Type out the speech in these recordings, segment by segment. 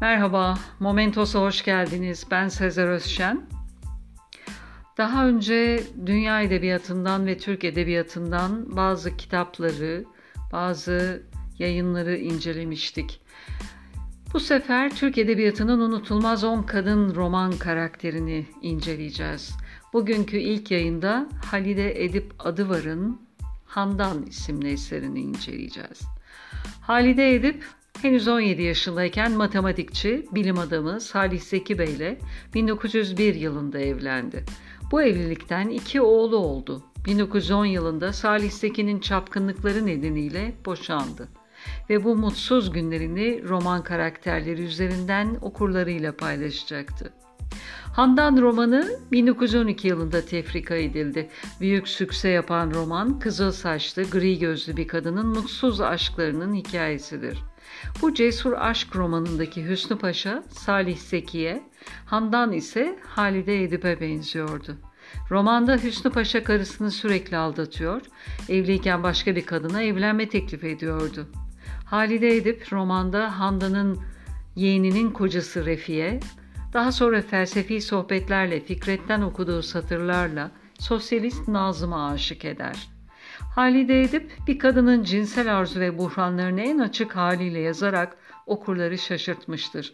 Merhaba, Momentos'a hoş geldiniz. Ben Sezer Özşen. Daha önce dünya edebiyatından ve Türk edebiyatından bazı kitapları, bazı yayınları incelemiştik. Bu sefer Türk Edebiyatı'nın unutulmaz 10 kadın roman karakterini inceleyeceğiz. Bugünkü ilk yayında Halide Edip Adıvar'ın Handan isimli eserini inceleyeceğiz. Halide Edip henüz 17 yaşındayken matematikçi, bilim adamı Salih Zeki Bey ile 1901 yılında evlendi. Bu evlilikten iki oğlu oldu. 1910 yılında Salih Zeki'nin çapkınlıkları nedeniyle boşandı ve bu mutsuz günlerini roman karakterleri üzerinden okurlarıyla paylaşacaktı. Handan romanı 1912 yılında tefrika edildi. Büyük sükse yapan roman kızıl saçlı, gri gözlü bir kadının mutsuz aşklarının hikayesidir. Bu cesur aşk romanındaki Hüsnü Paşa Salih Zeki'ye, Handan ise Halide Edip'e benziyordu. Romanda Hüsnü Paşa karısını sürekli aldatıyor, evliyken başka bir kadına evlenme teklif ediyordu. Halide Edip romanda Handan'ın yeğeninin kocası Refiye, daha sonra felsefi sohbetlerle Fikret'ten okuduğu satırlarla sosyalist Nazım'a aşık eder. Halide Edip bir kadının cinsel arzu ve buhranlarını en açık haliyle yazarak okurları şaşırtmıştır.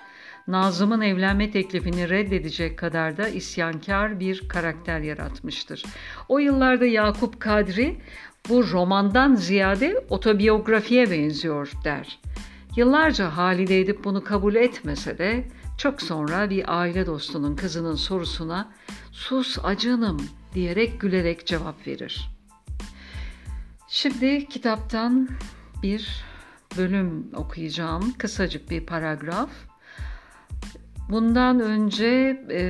Nazım'ın evlenme teklifini reddedecek kadar da isyankar bir karakter yaratmıştır. O yıllarda Yakup Kadri bu romandan ziyade otobiyografiye benziyor der. Yıllarca Halide Edip bunu kabul etmese de çok sonra bir aile dostunun kızının sorusuna sus acınım diyerek gülerek cevap verir. Şimdi kitaptan bir bölüm okuyacağım. Kısacık bir paragraf. Bundan önce e,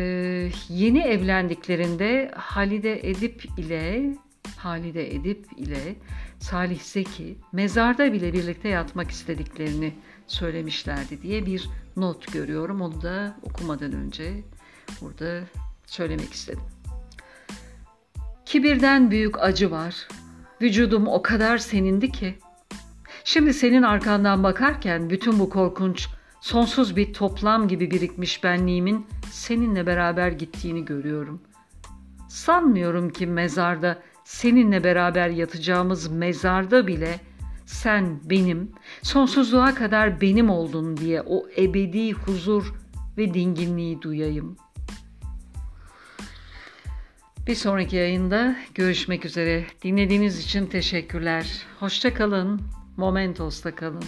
yeni evlendiklerinde Halide Edip ile Halide Edip ile Salih Zeki mezarda bile birlikte yatmak istediklerini söylemişlerdi diye bir not görüyorum. Onu da okumadan önce burada söylemek istedim. Kibirden büyük acı var. Vücudum o kadar senindi ki. Şimdi senin arkandan bakarken bütün bu korkunç, sonsuz bir toplam gibi birikmiş benliğimin seninle beraber gittiğini görüyorum. Sanmıyorum ki mezarda seninle beraber yatacağımız mezarda bile sen benim, sonsuzluğa kadar benim oldun diye o ebedi huzur ve dinginliği duyayım. Bir sonraki yayında görüşmek üzere. Dinlediğiniz için teşekkürler. Hoşça kalın. Momentos'ta kalın.